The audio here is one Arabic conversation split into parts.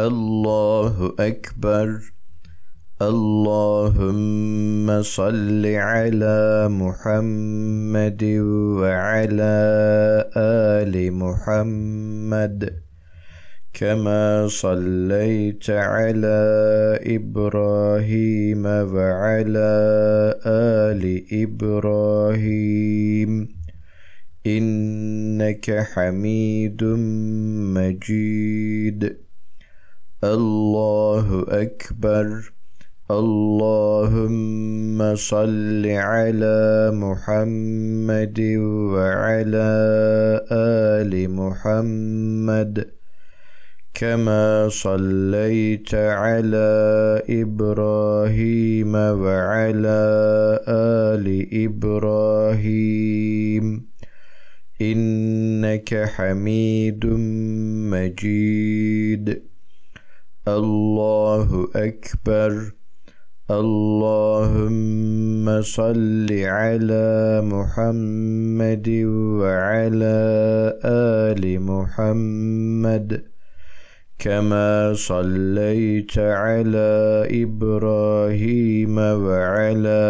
الله أكبر. اللهم صل على محمد وعلى آل محمد. كما صليت على إبراهيم وعلى آل إبراهيم. إنك حميد مجيد. الله أكبر. اللهم صل على محمد وعلى آل محمد. كما صليت على إبراهيم وعلى آل إبراهيم. إنك حميد مجيد. الله أكبر. اللهم صل على محمد وعلى آل محمد. كما صليت على إبراهيم وعلى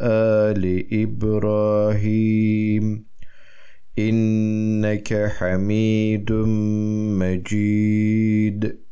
آل إبراهيم. إنك حميد مجيد.